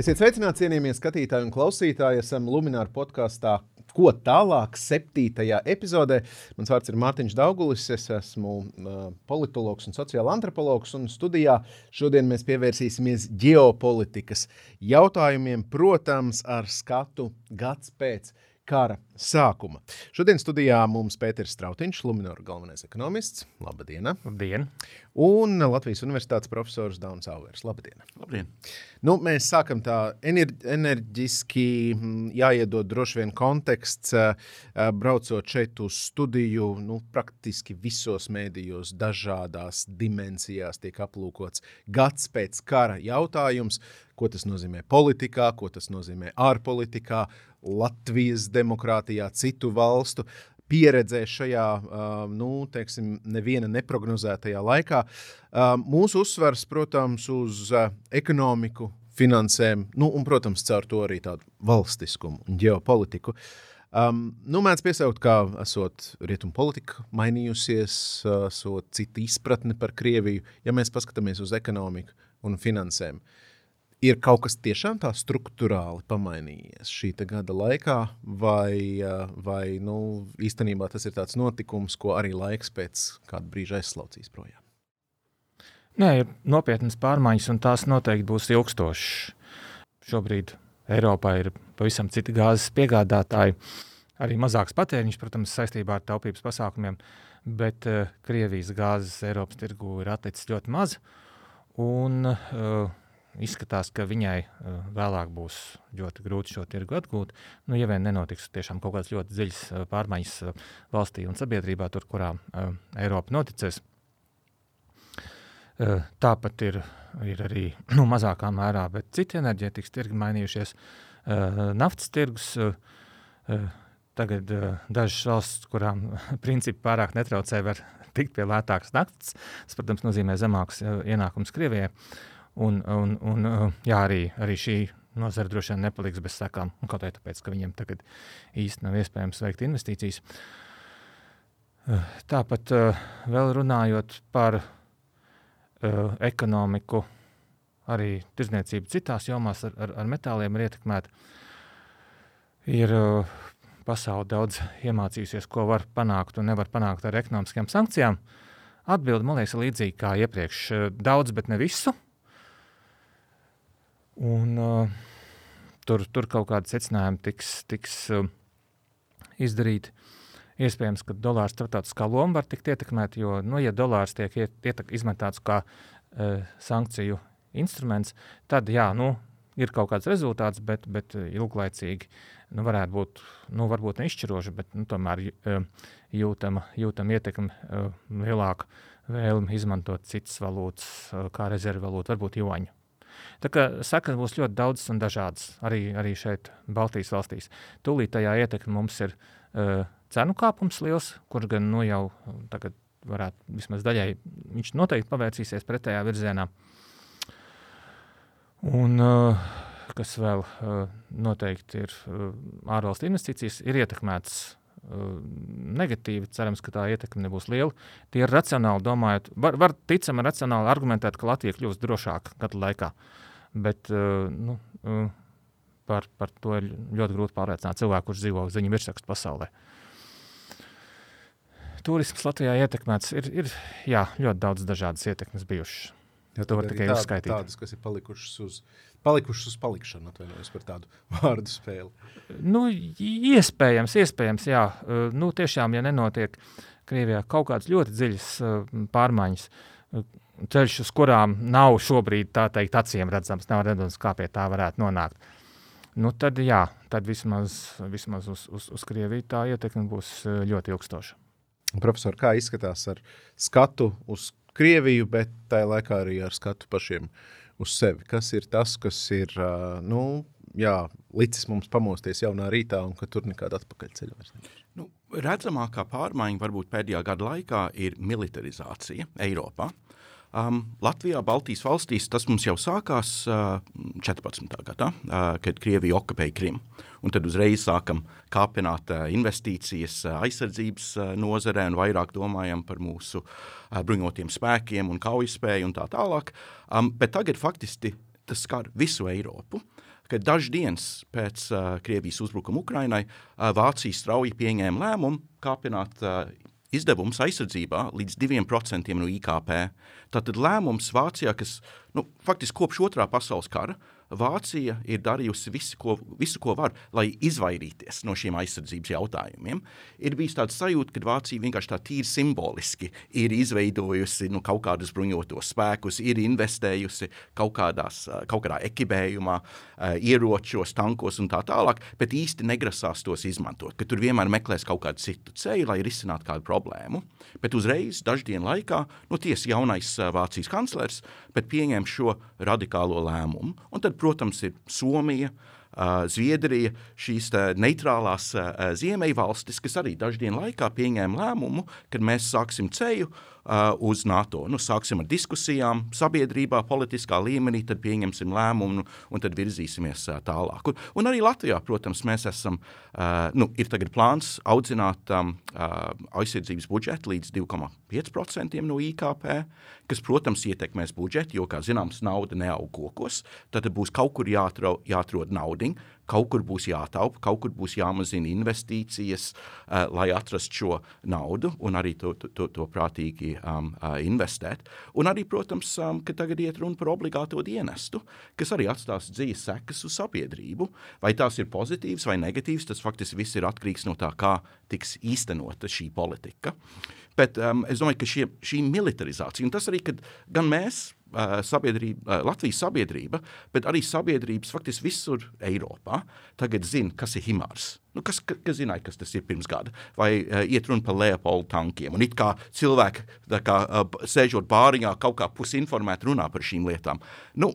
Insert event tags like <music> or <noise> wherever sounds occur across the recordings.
Esiet sveicināti, cienījamie skatītāji un klausītāji. Esam Lunčija podkāstā. Ko tālāk, septītajā epizodē. Mans vārds ir Mārtiņš Daugulis. Es esmu uh, politologs un sociāla antropologs. Un studijā šodien mēs pievērsīsimies ģeopolitikas jautājumiem, protams, ar skatu gads pēc kara sākuma. Šodien studijā mums Pēters Strautiņš, Luminora galvenais ekonomists. Labdien! Labdien! Un Latvijas Universitātes profesors Dauns Auvers. Labdien! Labdien. Nu, mēs sākam tā enerģiski, mm, jāiedod droši vien konteksts, braucot šeit uz studiju. Nu, praktiski visos mēdījos, dažādās dimensijās tiek aplūkots gads pēc kara jautājums, ko tas nozīmē politikā, ko tas nozīmē ārpolitikā, Latvijas demokrātijā, citu valstu pieredzē šajā, nu, teiksim, neviena neprognozētajā laikā. Mūsu uzsvars, protams, uz ekonomiku, finansēm, nu, un, protams, caur to arī tādu valstiskumu un ģeopolitiku. Um, nu, Mēdz piesaukt, ka esot rietumu politika mainījusies, esot cita izpratne par Krieviju, ja mēs paskatāmies uz ekonomiku un finansēm. Uh, ir kaut kas tiešām tā struktūrāli pamainījies šī gada laikā, vai, vai nu, īstenībā tas ir tāds notikums, ko arī laiks pēc kāda brīža aizslaucīs projām? Nē, ir nopietnas pārmaiņas, un tās noteikti būs ilgstošas. Šobrīd Eiropā ir pavisam citi gāzes piegādātāji, arī mazāks patēriņš, protams, saistībā ar taupības pasākumiem, bet uh, Krievijas gāzes Eiropas tirgu ir atlicis ļoti maz. Un, uh, izskatās, ka viņai uh, vēlāk būs ļoti grūti šo tirgu atgūt. Nu, ja vien nenotiks tiešām kaut kādas ļoti dziļas uh, pārmaiņas uh, valstī un sabiedrībā, tur, kurā Eiropa noticēs. Tāpat ir, ir arī <clears throat> nu, mazākā mērā, bet citi enerģētikas tirgi mainījušies. Naftas tirgus tagad dažas valsts, kurām <laughs> principi pārāk netraucē, var tikt pie lētākas naftas. Tas, protams, nozīmē zemākus ienākumus Krievijai. Uh, Un, un, un jā, arī, arī šī nozara droši vien nepaliks bez sekām. Kaut arī tāpēc, ka viņiem tagad īsti nav iespējams veikt investīcijas. Tāpat vēl runājot par ekonomiku, arī tirdzniecība citās jomās ar, ar, ar metāliem ir ietekmēta. Ir pasaule daudz iemācījusies, ko var panākt un nevar panākt ar ekonomiskām sankcijām. Atbilde, man liekas, ir līdzīga kā iepriekš. Daudz, bet ne visu. Uh, Un, uh, tur, tur kaut kāda secinājuma tiks, tiks uh, izdarīti. Iespējams, ka dolārs starptautiskā loma var tikt ietekmēta, jo, nu, ja dolārs tiek iet, ietek, izmantots kā uh, sankciju instruments, tad jā, nu, ir kaut kāds rezultāts, bet, bet ilglaicīgi nu, varētu būt, nu, varbūt neizšķiroši, bet nu, tomēr uh, jūtama, jūtama ietekme uh, lielāka vēlme izmantot citas valūtas uh, kā rezervu valūtu, varbūt juaņu. Tā kā sekas būs ļoti daudzas un dažādas arī, arī šeit, Baltijas valstīs. Tūlītējā ietekme mums ir uh, cenu kāpums liels, kurš gan nu, jau tagad varētu vismaz daļai, viņš noteikti pavērsīsies pretējā virzienā. Un, uh, kas vēl uh, noteikti ir uh, ārvalstu investīcijas, ir ietekmētas negatīvi. Cerams, ka tā ietekme nebūs liela. Tie ir racionāli domājot, var, var ticami racionāli argumentēt, ka Latvija kļūs drošāka gadu laikā. Bet uh, nu, uh, par, par to ir ļoti grūti pārliecināt cilvēku, kurš dzīvo ziņu virsrakstu pasaulē. Turisms Latvijā ietekmēts ir, ir jā, ļoti daudz dažādas ietekmes bijušas. Jā, to var tikai tād, uzskaitīt. Tādas, kas ir palikušas uz, palikušas uz palikšanu, atvainojos par tādu <laughs> vārdu spēli. Nu, iespējams, iespējams, jā. Uh, nu, tiešām, ja nenotiek Krievijā kaut kādas ļoti dziļas uh, pārmaiņas, uh, ceļš, uz kurām nav šobrīd tā teikt acīm redzams, nav redzams, kā pie tā varētu nonākt. Nu, tad, jā, tad vismaz, vismaz uz, uz, uz Krieviju tā ietekme būs ļoti ilgstoša. Profesor, kā izskatās ar skatu uz Krieviju, bet tajā laikā arī ar skatu pašiem uz sevi? Kas ir tas, kas ir nu, jā, licis mums pamosties jaunā rītā un ka tur nekāda atpakaļceļa vairs nav? Nu, redzamākā pārmaiņa varbūt pēdējā gada laikā ir militarizācija Eiropā. Uh, Um, Latvijā, Baltijas valstīs tas mums jau sākās uh, 14. gadā, uh, kad Krievija okupēja Krimu. Un tad uzreiz sākam kāpināt uh, investīcijas uh, aizsardzības uh, nozarē un vairāk domājam par mūsu uh, bruņotiem spēkiem un kaujaspēju un tā tālāk. Um, bet tagad faktiski tas skar visu Eiropu. ka dažas dienas pēc uh, Krievijas uzbrukuma Ukrainai uh, Vācija strauji pieņēma lēmumu kāpināt uh, izdevumus aizsardzībā līdz 2% no IKP. Tātad lēmums Vācijā, kas nu, faktiski kopš otrā pasaules kara Vācija ir darījusi visu, ko, visu, ko var, lai izvairīties no šiem aizsardzības jautājumiem. Ir bijis tāds sajūta, ka Vācija vienkārši tā tīri simboliski ir izveidojusi nu, kaut kādus bruņotos spēkus, ir investējusi kaut, kādās, kaut kādā ekipējumā, ieročos, tankos un tā tālāk, bet īsti negrasās tos izmantot, ka tur vienmēr meklēs kaut kādu citu ceļu, lai risinātu kādu problēmu. Bet uzreiz, dažu dienu laikā, nu, tiesa jaunais Vācijas kanclers pieņem šo radikālo lēmumu. Un tad protams, ir Somija. Zviedrija, šīs neitrālās ziemeļvalstis, kas arī daždienu laikā pieņēma lēmumu, ka mēs sāksim ceļu uz NATO. Nu, sāksim ar diskusijām sabiedrībā, politiskā līmenī, tad pieņemsim lēmumu un, un tad virzīsimies tālāk. Un, un arī Latvijā, protams, mēs esam, nu, ir tagad plāns audzināt um, aizsardzības budžetu līdz 2,5% no IKP, kas, protams, ietekmēs budžetu, jo, kā zināms, nauda neaug kokos, tad būs kaut kur jāatrod, jāatrod naudiņa, Kaut kur būs jātaupa, kaut kur būs jāmazina investīcijas, uh, lai atrastu šo naudu un arī to, to, to prātīgi um, uh, investēt. Un arī, protams, um, ka tagad iet runa par obligāto dienestu, kas arī atstās dzīves sekas uz sabiedrību. Vai tās ir pozitīvas vai negatīvas, tas faktiski viss ir atkarīgs no tā, kā tiks īstenota šī politika. Bet um, es domāju, ka šie, šī militarizācija, un tas arī, kad gan mēs, sabiedrība, Latvijas sabiedrība, bet arī sabiedrības faktiski visur Eiropā tagad zina, kas ir Himārs. Nu, kas, kas, kas zināja, kas tas ir pirms gada? Vai uh, iet runa par Leopoldu tankiem? Un it kā cilvēki, kā, uh, sēžot bāriņā, kaut kā pusinformēti runā par šīm lietām. Nu,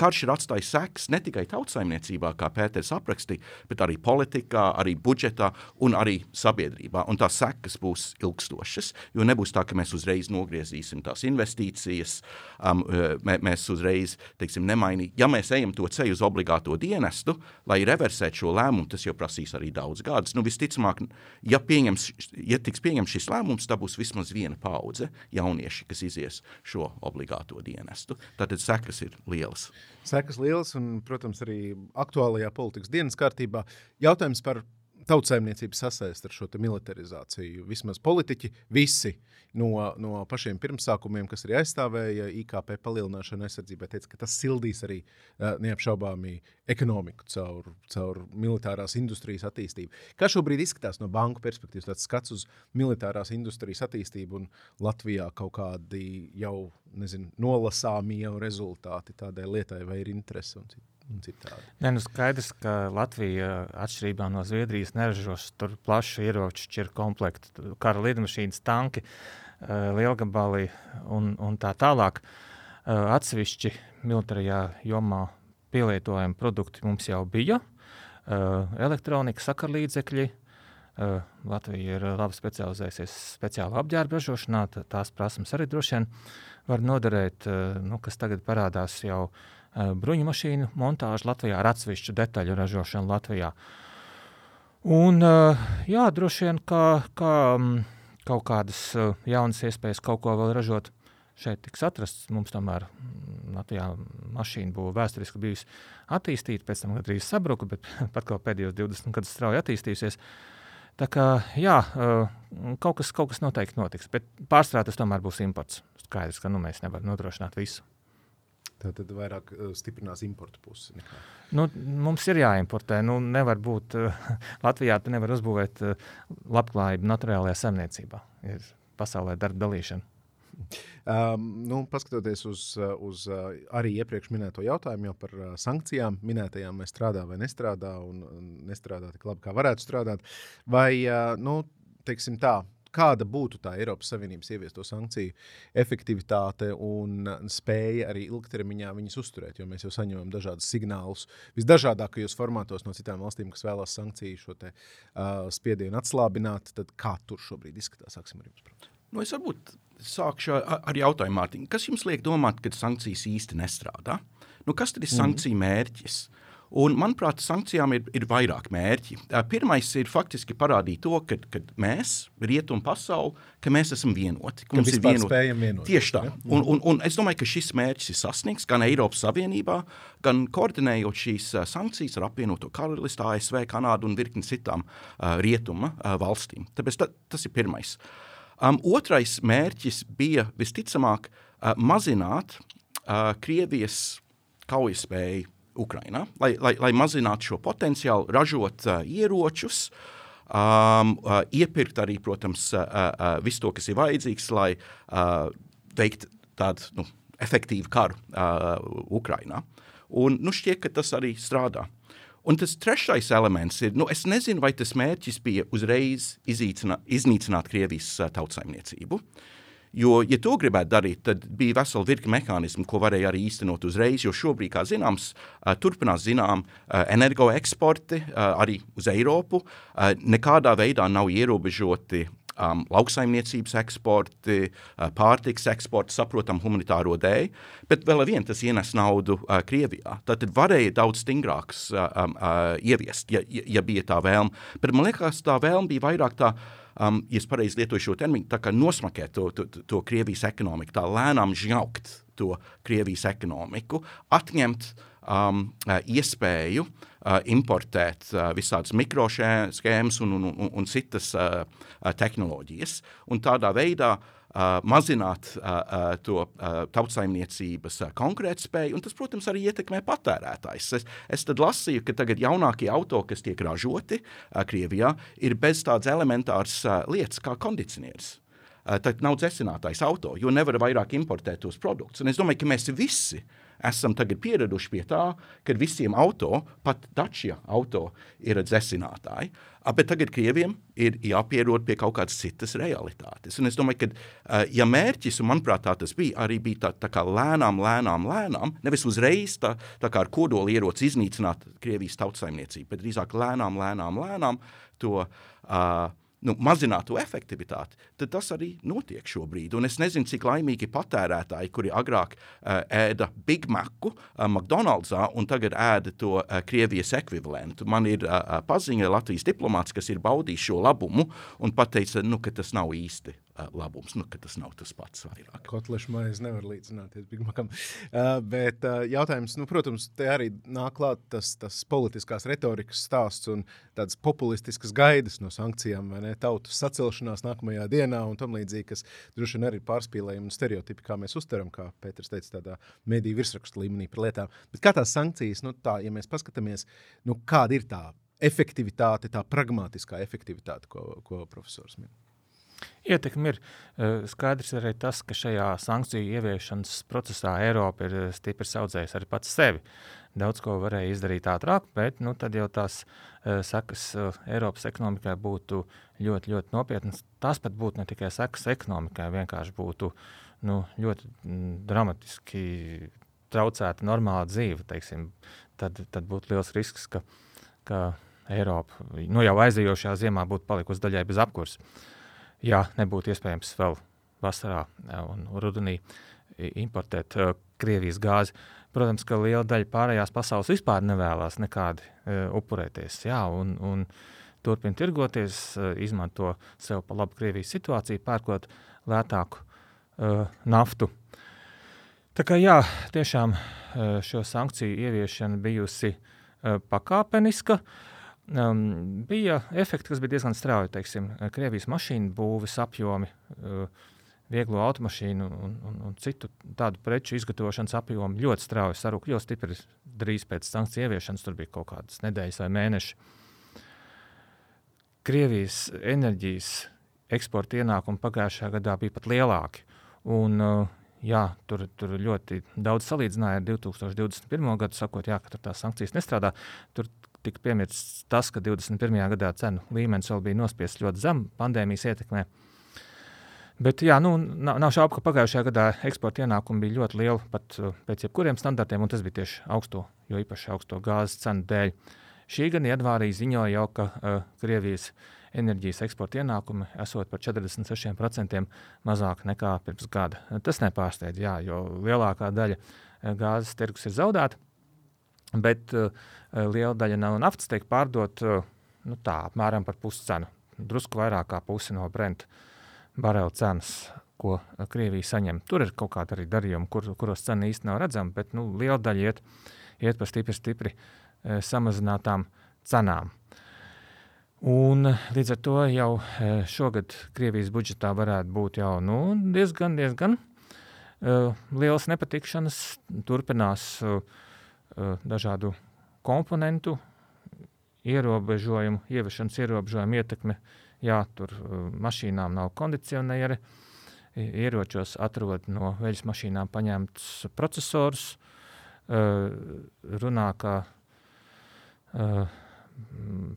karš ir atstājis sekas ne tikai tautsājumniecībā, kā Pēters aprakstīja, bet arī politikā, arī budžetā un arī sabiedrībā. Un tās sekas būs ilgstošas, jo nebūs tā, ka mēs uzreiz nogriezīsim tās investīcijas, um, mē, mēs uzreiz, teiksim, nemainīsim. Ja mēs ejam to ceļu uz obligāto dienestu, lai reversētu šo lēmumu, tas jau prasīs arī daudz gadus. Nu, visticamāk, ja, pieņems, ja tiks pieņemts šis lēmums, tad būs vismaz viena paudze jaunieši, kas izies šo obligāto dienestu. Tātad sekas ir lielas. Sekas lielas un, protams, arī aktuālajā politikas dienas kārtībā. Jautājums par tautsēmniecības sasaist ar šo militarizāciju. Vismaz politiķi, visi no, no pašiem pirmsākumiem, kas arī aizstāvēja IKP palielināšanu aizsardzībai, teica, ka tas sildīs arī uh, neapšaubāmi ekonomiku caur, caur militārās industrijas attīstību. Kā šobrīd izskatās no banku perspektīvas, tāds skats uz militārās industrijas attīstību un Latvijā kaut kādi jau nezinu, nolasāmi jau rezultāti tādai lietai, vai ir interese un citādi? Nē, nu skaidrs, ka Latvija, atšķirībā no Zviedrijas, neražos tur plašu ieroču šķirku komplektu, kara lidmašīnas, tanki, eh, lielgabali un, un tā tālāk. Eh, atsevišķi militārajā jomā pielietojami produkti mums jau bija. Elektronika, sakarlīdzekļi. Latvija ir labi specializējusies speciālā apģērba ražošanā. Tās prasmes arī droši vien var noderēt, nu, kas tagad parādās jau uh, bruņu mašīnu montāžu Latvijā ar atsevišķu detaļu ražošanu Latvijā. Un, eh, jā, droši vien, ka, ka mm, kaut kādas eh, jaunas iespējas kaut ko vēl ražot šeit tiks atrasts. Mums tomēr mm, Latvijā mašīna būva vēsturiski bijusi attīstīta, pēc tam gandrīz sabruka, bet <laughs> pat kā pēdējos 20 gadus strauji attīstījusies. Tā kā jā, kaut kas, kaut kas noteikti notiks, bet pārstrādes tomēr būs imports. Skaidrs, ka nu, mēs nevaram nodrošināt visu. Tad vairāk uh, stiprinās importu pusi. Nekā. Nu, mums ir jāimportē. Nu, nevar būt uh, <laughs> Latvijā, tu nevar uzbūvēt uh, labklājību naturālajā saimniecībā. Ir pasaulē darba dalīšana. Um, nu, paskatoties uz, uz arī iepriekš minēto jautājumu par uh, sankcijām, minētajām, vai strādā vai nestrādā, un nestrādā tik labi, kā varētu strādāt. Vai, nu, teiksim tā, kāda būtu tā Eiropas Savienības ieviesto sankciju efektivitāte un spēja arī ilgtermiņā viņas uzturēt. Jo mēs jau saņemam dažādus signālus visdažādākajos formātos no citām valstīm, kas vēlās sankciju šo te, uh, spiedienu atslābināt. Tad kā tur šobrīd izskatās? Sāksim ar jums. Nu, es varbūt sākšu ar jautājumu, Mārtiņ. Kas jums liek domāt, ka sankcijas īsti nestrādā? Nu, kas tad ir mm. sankciju mērķis? Un, manuprāt, sankcijām ir, ir vairāk mērķi. Pirmais ir faktiski parādīt to, ka, ka mēs, rietumu pasauli, ka mēs esam vienoti. Ka mums ir vienoti. Tieši tā. Ja? Un, un, un es domāju, ka šis mērķis ir sasniegts gan Eiropas Savienībā, gan koordinējot šīs sankcijas ar apvienoto karalisti, ASV, Kanādu un virkni citām uh, rietuma uh, valstīm. Tāpēc ta, tas ir pirmais. Um, otrais mērķis bija visticamāk uh, mazināt uh, Krievijas kaujaspēju Ukrainā, lai, lai, lai mazinātu šo potenciālu, ražot uh, ieročus, um, uh, iepirkt arī, protams, uh, uh, visu to, kas ir vajadzīgs, lai uh, veiktu tādu nu, efektīvu karu uh, Ukrainā. Un nu, šķiet, ka tas arī strādā. Un tas trešais elements ir, nu, es nezinu, vai tas mērķis bija uzreiz iznīcināt Krievijas uh, tautsājumniecību. Uh, Jo, ja to gribētu darīt, tad bija vesela virkne mehānismu, ko varēja arī īstenot uzreiz. Jo šobrīd, kā zināms, turpinās zinām energoeksporti arī uz Eiropu. Nekādā veidā nav ierobežoti um, lauksaimniecības eksporti, uh, pārtiks eksporti, saprotam, humanitāro dēļ, bet vēl vien tas ienes naudu uh, Krievijā. Tad varēja daudz stingrāks uh, uh, ieviest, ja, ja bija tā vēlme. Bet man liekas, tā vēlme bija vairāk tā um, ja es pareizi lietoju šo terminu, tā kā nosmakēt to, to, to Krievijas ekonomiku, tā lēnām žņaukt to Krievijas ekonomiku, atņemt um, uh, iespēju uh, importēt uh, visādas mikroshēmas un, un, un, un citas uh, tehnoloģijas. Un tādā veidā uh, mazināt uh, uh, to uh, tautsaimniecības uh, konkurētspēju, un tas, protams, arī ietekmē patērētājs. Es, es tad lasīju, ka tagad jaunākie auto, kas tiek ražoti uh, Krievijā, ir bez tādas elementāras uh, lietas kā kondicionieris. Uh, tad nav dzesinātais auto, jo nevar vairāk importēt tos produktus. Un es domāju, ka mēs visi esam tagad pieraduši pie tā, ka visiem auto, pat Dacia auto, ir dzesinātāji. Uh, Bet tagad Krieviem ir jāpierod pie kaut kādas citas realitātes. Un es domāju, ka, ja mērķis, un manuprāt, tā tas bija, arī bija tā, tā kā lēnām, lēnām, lēnām, nevis uzreiz tā, tā kā ar kodoli ieroci iznīcināt Krievijas tautsaimniecību, bet drīzāk lēnām, lēnām, lēnām to uh, nu, mazināt to efektivitāti, tad tas arī notiek šobrīd. Un es nezinu, cik laimīgi patērētāji, kuri agrāk uh, ēda Big Macu uh, McDonald'sā un tagad ēda to uh, Krievijas ekvivalentu. Man ir uh, paziņa Latvijas diplomāts, kas ir baudījis šo labumu un pateica, nu, ka tas nav īsti labums, nu, tas nav tas pats vairāk. Kotlešu maize nevar līdzināties Big Macam. Uh, bet uh, jautājums, nu, protams, te arī nāk klāt tas, tas politiskās retorikas stāsts un tādas populistiskas gaidas no sankcijām, vai ne? tautas sacelšanās nākamajā dienā un tam līdzīgi, kas droši vien arī pārspīlējumi un stereotipi, kā mēs uztveram, kā Pēters teica, tādā mediju virsrakstu līmenī par lietām. Bet kā tās sankcijas, nu tā, ja mēs paskatāmies, nu kāda ir tā efektivitāte, tā pragmatiskā efektivitāte, ko, ko profesors min? Ietekme ir eh, skaidrs arī tas, ka šajā sankciju ieviešanas procesā Eiropa ir eh, stipri saudzējusi arī pats sevi. Daudz ko varēja izdarīt ātrāk, bet nu, tad jau tās uh, sekas uh, Eiropas ekonomikai būtu ļoti, ļoti nopietnas. Tas pat būtu ne tikai sekas ekonomikai, vienkārši būtu nu, ļoti mm, dramatiski traucēta normāla dzīve. Teiksim, tad, tad būtu liels risks, ka, ka Eiropa nu, jau aizejošajā ziemā būtu palikusi daļai bez apkurses. Jā, nebūtu iespējams vēl vasarā un rudenī importēt uh, Krievijas gāzi. Protams, ka liela daļa pārējās pasaules vispār nevēlas nekādi uh, upurēties. Jā, un, un turpina tirgoties, uh, izmanto sev pa labu Krievijas situāciju, pērkot lētāku uh, naftu. Tā kā jā, tiešām uh, šo sankciju ieviešana bijusi uh, pakāpeniska. Um, bija efekti, kas bija diezgan strauji. Teiksim, Krievijas mašīnu būves apjomi uh, vieglo automašīnu un, un, un citu tādu preču izgatavošanas apjomu ļoti strauji sarūk, jo stipri drīz pēc sankciju ieviešanas, tur bija kaut kādas nedēļas vai mēneši. Krievijas enerģijas eksporta ienākumi pagājušajā gadā bija pat lielāki. Un, uh, jā, tur, tur ļoti daudz salīdzināja ar 2021. gadu, sakot, jā, ka tās sankcijas nestrādā. Tur tika piemirsts tas, ka 2021. gadā cenu līmenis vēl bija nospiests ļoti zem pandēmijas ietekmē. Bet jā, nu, nav, nav šaubu, ka pagājušajā gadā eksporta ienākumi bija ļoti lieli pat uh, pēc jebkuriem standartiem, un tas bija tieši augsto, jo īpaši augsto gāzes cenu dēļ. Šī gada janvārī ziņoja jau, ka uh, Krievijas enerģijas eksporta ienākumi esot par 46% mazāk nekā pirms gada. Tas nepārsteidz, jā, jo lielākā daļa uh, gāzes tirgus ir zaudēta. Bet uh, liela daļa no naftas tiek pārdota uh, nu tā, apmēram par puscenu. Drusku vairāk kā pusi no Brenta barela cenas, ko Krievija saņem. Tur ir kaut kāda arī darījuma, kur, kuros cena īsti nav redzama, bet nu, liela daļa iet, iet par stipri, stipri e, samazinātām cenām. Un, līdz ar to jau e, šogad Krievijas budžetā varētu būt jau nu, diezgan, diezgan uh, liels nepatikšanas. Turpinās uh, dažādu komponentu ierobežojumu, ieviešanas ierobežojumu ietekme. Jā, tur mašīnām nav kondicionieri, ieročos atrod no veļas mašīnām paņemts processors, uh, runā, ka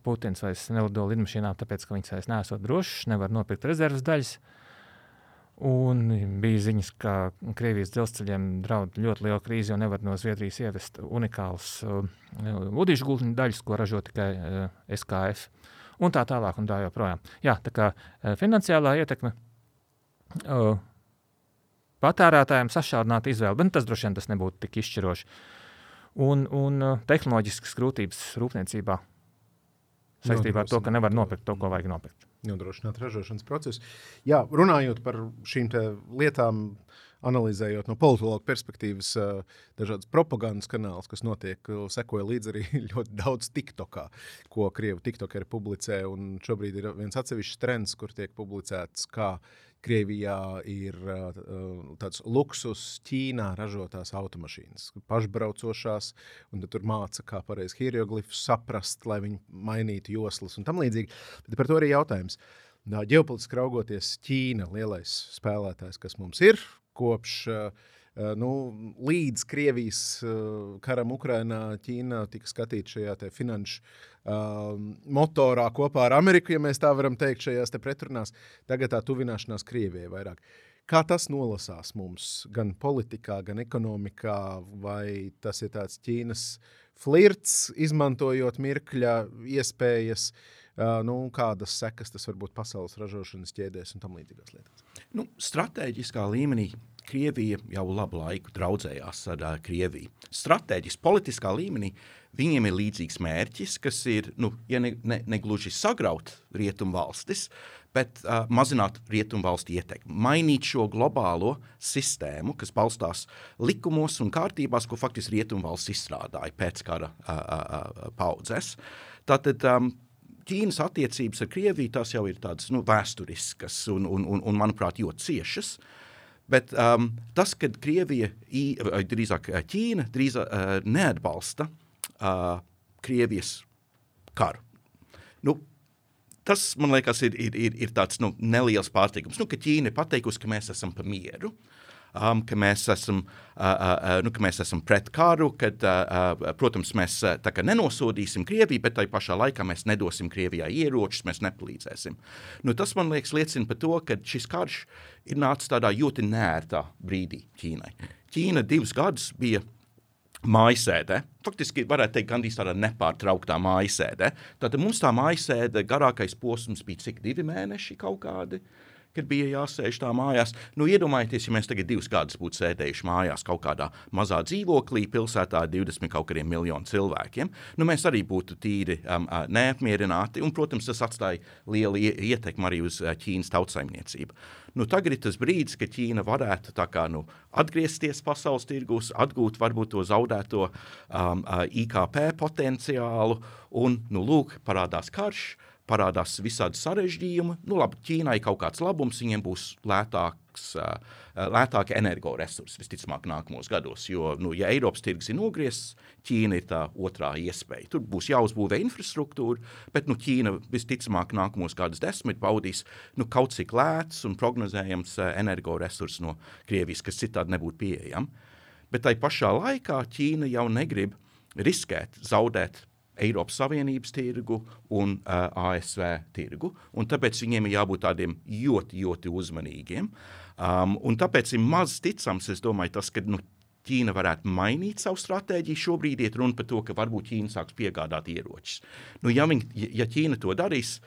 Putins vairs nelido lidmašīnām, tāpēc, ka viņas vairs nesot drošas, nevar nopirkt rezerves daļas. Uh, Un bija ziņas, ka Krievijas dzelzceļiem draud ļoti liela krīze, jo nevar no Zviedrijas ievest unikālas uh, ūdeņu gultņu daļas, ko ražo tikai uh, SKF. Un tā tālāk, un tā joprojām. Jā, tā kā uh, finansiālā ietekme uh, patērētājiem sašaurināt izvēli, bet tas droši vien tas nebūtu tik izšķiroši. Un, un uh, tehnoloģiskas grūtības rūpniecībā saistībā ar to, ka nevar nopirkt to, ko vajag nopirkt nodrošināt ražošanas procesu. Jā, runājot par šīm lietām, analizējot no politologa perspektīvas dažādas propagandas kanālus, kas notiek, sekoja līdzi arī <laughs> ļoti daudz TikTokā, ko krievu TikTokeri publicē. Šobrīd ir viens atsevišķs trends, kur tiek publicēts, kā Krievijā ir uh, tāds luksus, Ķīnā ražotās automašīnas, pašbraucošās, un tur māca, kā pareizi hieroglifus saprast, lai viņi mainītu joslas un tam līdzīgi. Bet par to arī jautājums. Ģeopolitiski raugoties, Ķīna lielais spēlētājs, kas mums ir kopš uh, Eh, nu, līdz Krievijas uh, karam Ukrainā Ķīna tika skatīta šajā finanšu uh, motorā kopā ar Ameriku, ja mēs tā varam teikt, šajās te pretrunās. Tagad tā tuvināšanās Krievijai vairāk. Kā tas nolasās mums gan politikā, gan ekonomikā, vai tas ir tāds Ķīnas flirts, izmantojot mirkļa iespējas, uh, nu, kādas sekas tas var būt pasaules ražošanas ķēdēs un tam līdzīgās lietās? Nu, stratēģiskā līmenī Krievija jau labu laiku draudzējās ar uh, Krieviju. Stratēģiski, politiskā līmenī viņiem ir līdzīgs mērķis, kas ir, nu, ja ne, ne, ne gluži sagraut rietumu valstis, bet uh, mazināt rietumu valstu ietekmi, mainīt šo globālo sistēmu, kas balstās likumos un kārtībās, ko faktiski rietumu valsts izstrādāja pēc kara uh, uh, paudzes. Tātad um, Ķīnas attiecības ar Krieviju tas jau ir tādas nu, vēsturiskas un, un, un, un, manuprāt, ļoti ciešas. Bet um, tas, ka Krievija, drīzāk Ķīna, drīzāk uh, neatbalsta uh, Krievijas karu. Nu, tas, man liekas, ir, ir, ir, ir tāds nu, neliels pārsteigums. Nu, ka Ķīna ir pateikusi, ka mēs esam par mieru. Uh, um, ka, mēs esam, uh, uh, nu, ka mēs esam pret karu, kad, uh, uh, protams, mēs uh, nenosodīsim Krieviju, bet tajā pašā laikā mēs nedosim Krievijai ieročus, mēs nepalīdzēsim. Nu, tas, man liekas, liecina par to, ka šis karš ir nācis tādā ļoti nērtā brīdī Ķīnai. Ķīna divus gadus bija mājasēde. Faktiski varētu teikt, gandrīz tādā nepārtrauktā mājasēde. Tātad mums tā mājasēde garākais posms bija cik divi mēneši kaut kādi. Uh, kad bija jāsēž tā mājās. Nu, iedomājieties, ja mēs tagad divus gadus būtu sēdējuši mājās kaut kādā mazā dzīvoklī, pilsētā ar 20 kaut kādiem miljonu cilvēkiem, nu, mēs arī būtu tīri um, neapmierināti. Un, protams, tas atstāja lielu ietekmi arī uz Ķīnas tautsaimniecību. Nu, tagad ir tas brīdis, kad Ķīna varētu kā, nu, atgriezties pasaules tirgus, atgūt varbūt to zaudēto um, IKP potenciālu, un nu, lūk, parādās karš parādās visādi sarežģījumi. Nu, labi, Ķīnai kaut kāds labums, viņiem būs lētāks, lētāki energoresursi visticamāk nākamos gados. Jo, nu, ja Eiropas tirgus ir nogriezts, Ķīna ir tā otrā iespēja. Tur būs jāuzbūvē infrastruktūra, bet nu, Ķīna visticamāk nākamos gadus desmit baudīs nu, kaut cik lēts un prognozējams energoresurss no Krievijas, kas citādi nebūtu pieejams. Bet tai pašā laikā Ķīna jau negrib riskēt, zaudēt Eiropas Savienības tirgu un uh, ASV tirgu. Un tāpēc viņiem ir jābūt tādiem ļoti, ļoti uzmanīgiem. Um, tāpēc ir maz ticams, domāju, tas, ka nu, Ķīna varētu mainīt savu stratēģiju. Šobrīd ir runa par to, ka varbūt Ķīna sāks piegādāt ieročus. Nu, ja, viņi, ja Ķīna to darīs,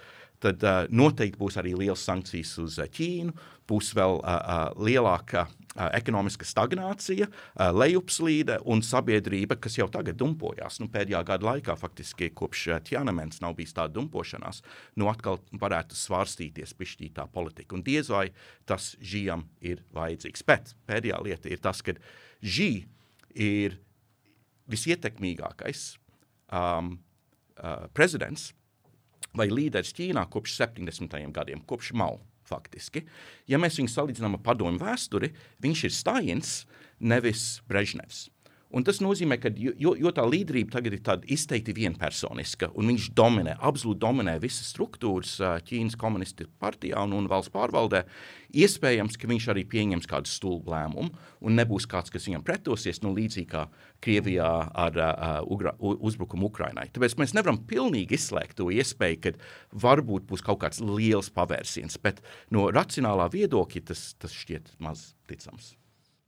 tad uh, noteikti būs arī liels sankcijas uz uh, Ķīnu, būs vēl uh, uh, lielāka ekonomiska stagnācija, lejupslīde un sabiedrība, kas jau tagad dumpojās. Nu, pēdējā gada laikā, faktiski kopš Tiananmenas nav bijis tāda dumpošanās, nu atkal varētu svārstīties pišķītā politika. Un diez vai tas žījam ir vajadzīgs. Bet pēdējā lieta ir tas, ka žī ir visietekmīgākais um, uh, prezidents vai līderis Ķīnā kopš 70. gadiem, kopš Mao faktiski. Ja mēs viņu salīdzinām ar padomu vēsturi, viņš ir Stājins, nevis Brežnevs. Un tas nozīmē, ka jo, jo tā līderība tagad ir tāda izteikti vienpersoniska, un viņš dominē, absolūti dominē visas struktūras Ķīnas komunistu partijā un, un valsts pārvaldē, iespējams, ka viņš arī pieņems kādu stulbu lēmumu, un nebūs kāds, kas viņam pretosies, nu, līdzīgi kā Krievijā ar uh, uzbrukumu Ukrainai. Tāpēc mēs nevaram pilnīgi izslēgt to iespēju, ka varbūt būs kaut kāds liels pavērsiens, bet no racionālā viedokļa tas, tas šķiet maz ticams.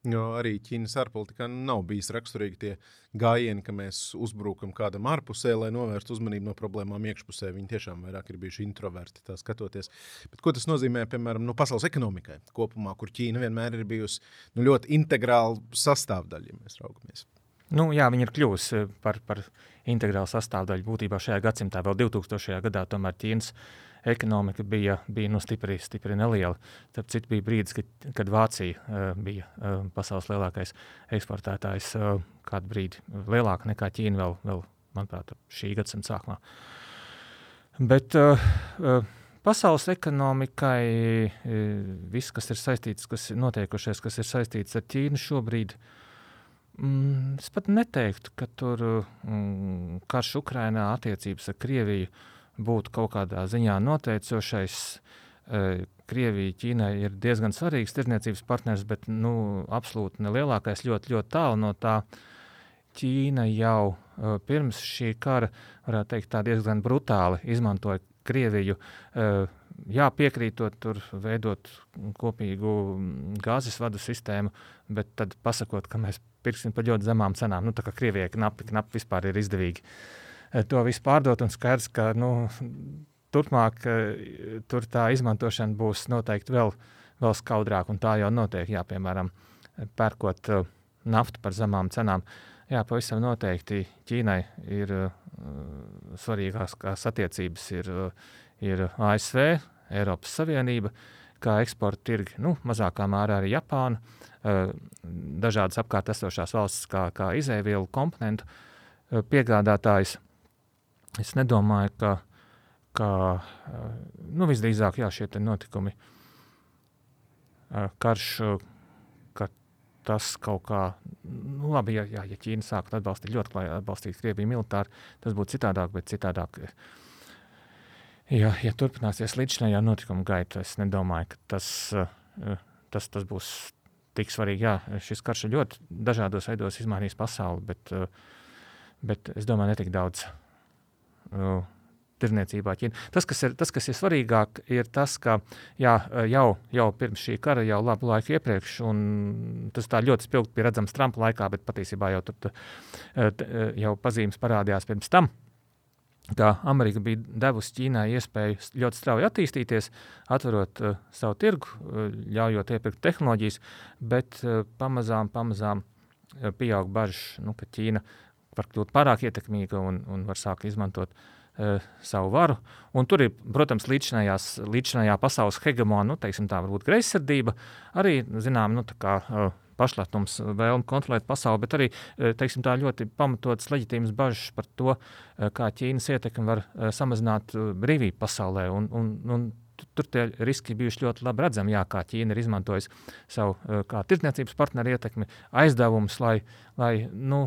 Jo arī Ķīnas ārpolitikā nav bijis raksturīgi tie gājieni, ka mēs uzbrukam kādam ārpusē, lai novērstu uzmanību no problēmām iekšpusē. Viņi tiešām vairāk ir bijuši introverti, tā skatoties. Bet, ko tas nozīmē, piemēram, no pasaules ekonomikai kopumā, kur Ķīna vienmēr ir bijusi nu, ļoti integrāla sastāvdaļa, ja mēs raugamies? Nu, jā, viņi ir kļuvusi par, par integrālu sastāvdaļu būtībā šajā gadsimtā, vēl 2000. gadā. Tomēr Ķīnas ekonomika bija, bija nu, stipri, stipri neliela. Tad cits bija brīdis, kad, kad Vācija uh, bija uh, pasaules lielākais eksportētājs, uh, kādu brīdi lielāka nekā Ķīna vēl, vēl manuprāt, šī gadsimta sākumā. Bet uh, uh, pasaules ekonomikai uh, viss, kas ir saistīts, kas ir notiekušies, kas ir saistīts ar Ķīnu šobrīd, mm, es pat neteiktu, ka tur mm, karš Ukrainā attiecības ar Krieviju uh, būtu kaut kādā ziņā noteicošais. E, Krievija Ķīnai ir diezgan svarīgs tirdzniecības partners, bet nu, absolūti nelielākais, ļoti, ļoti tālu no tā. Ķīna jau uh, pirms šī kara, varētu teikt, diezgan brutāli izmantoja Krieviju. Uh, jā, piekrītot, tur veidot kopīgu gāzes vadu sistēmu, bet tad pasakot, ka mēs pirksim par ļoti zemām cenām. Nu, tā kā Krievijai knapi, knapi vispār ir izdevīgi uh, to visu pārdot. Un skaidrs, ka nu, turpmāk tur tā izmantošana būs noteikti vēl, vēl skaudrāka. Tā jau notiek, jā, piemēram, pērkot uh, naftu par zemām cenām. Jā, pavisam noteikti Ķīnai ir uh, svarīgākās attiecības ir, uh, ir ASV, Eiropas Savienība, kā eksporta tirgi, nu, mazākā mērā arī Japāna, uh, dažādas apkārt esošās valstis, kā, kā izēvielu komponentu uh, piegādātājs. Uh, Es nedomāju, ka, ka nu, visdrīzāk jā, šie notikumi, karš, ka tas kaut kā, nu, labi, ja, jā, ja Ķīna sāktu atbalstīt, ļoti klāji atbalstīt Krieviju militāri, tas būtu citādāk, bet citādāk. Ja, ja turpināsies līdzinājā notikuma gaita, es nedomāju, ka tas, tas, tas būs tik svarīgi. Jā, šis karš ļoti dažādos veidos izmainīs pasauli, bet, bet es domāju, ne tik daudz uh, tirniecībā Ķīna. Tas kas, ir, tas, kas ir svarīgāk, ir tas, ka jā, jau, jau pirms šī kara, jau labu laiku iepriekš, un tas tā ļoti spilgti bija redzams Trumpa laikā, bet patiesībā jau, tur, jau pazīmes parādījās pirms tam. Kā Amerika bija devusi Ķīnai iespēju ļoti strauji attīstīties, atverot uh, savu tirgu, uh, ļaujot iepirkt tehnoloģijas, bet uh, pamazām, pamazām uh, pieaug bažas, nu, ka Ķīna var kļūt pārāk ietekmīga un, un var sākt izmantot uh, savu varu. Un tur ir, protams, līdzinājā pasaules hegemona, nu, teiksim, tā varbūt greizsirdība, arī, zinām, nu, tā kā uh, pašlatums, vēlme kontrolēt pasauli, bet arī uh, teiksim, tā ļoti pamatotas leģitīmas bažas par to, uh, kā Ķīnas ietekme var uh, samazināt uh, brīvību pasaulē. Un, un, un tur tie riski bijuši ļoti labi redzami, jā, kā Ķīna ir izmantojusi savu uh, tirdzniecības partneru ietekmi, aizdevumus, lai, lai nu,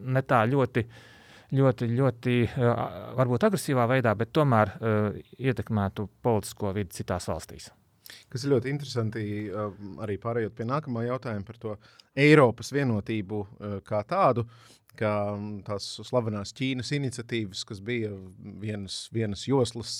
ne tā ļoti, ļoti, ļoti varbūt agresīvā veidā, bet tomēr ietekmētu politisko vidi citās valstīs. Kas ir ļoti interesanti, arī pārējot pie nākamā jautājuma par to Eiropas vienotību kā tādu ka mm, tās slavenās Ķīnas iniciatīvas, kas bija vienas, vienas joslas,